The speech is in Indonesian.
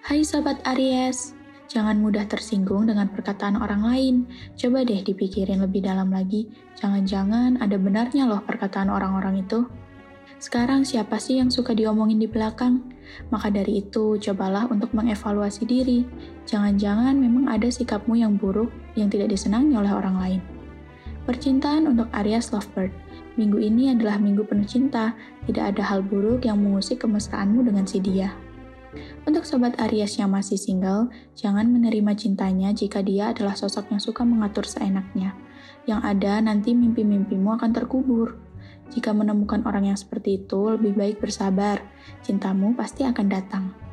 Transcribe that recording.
Hai Sobat Aries, jangan mudah tersinggung dengan perkataan orang lain. Coba deh dipikirin lebih dalam lagi, jangan-jangan ada benarnya loh perkataan orang-orang itu. Sekarang siapa sih yang suka diomongin di belakang? Maka dari itu, cobalah untuk mengevaluasi diri. Jangan-jangan memang ada sikapmu yang buruk yang tidak disenangi oleh orang lain. Percintaan untuk Aries Lovebird. Minggu ini adalah minggu penuh cinta, tidak ada hal buruk yang mengusik kemesraanmu dengan si dia. Untuk sobat Aries yang masih single, jangan menerima cintanya jika dia adalah sosok yang suka mengatur seenaknya. Yang ada nanti mimpi-mimpimu akan terkubur. Jika menemukan orang yang seperti itu, lebih baik bersabar. Cintamu pasti akan datang.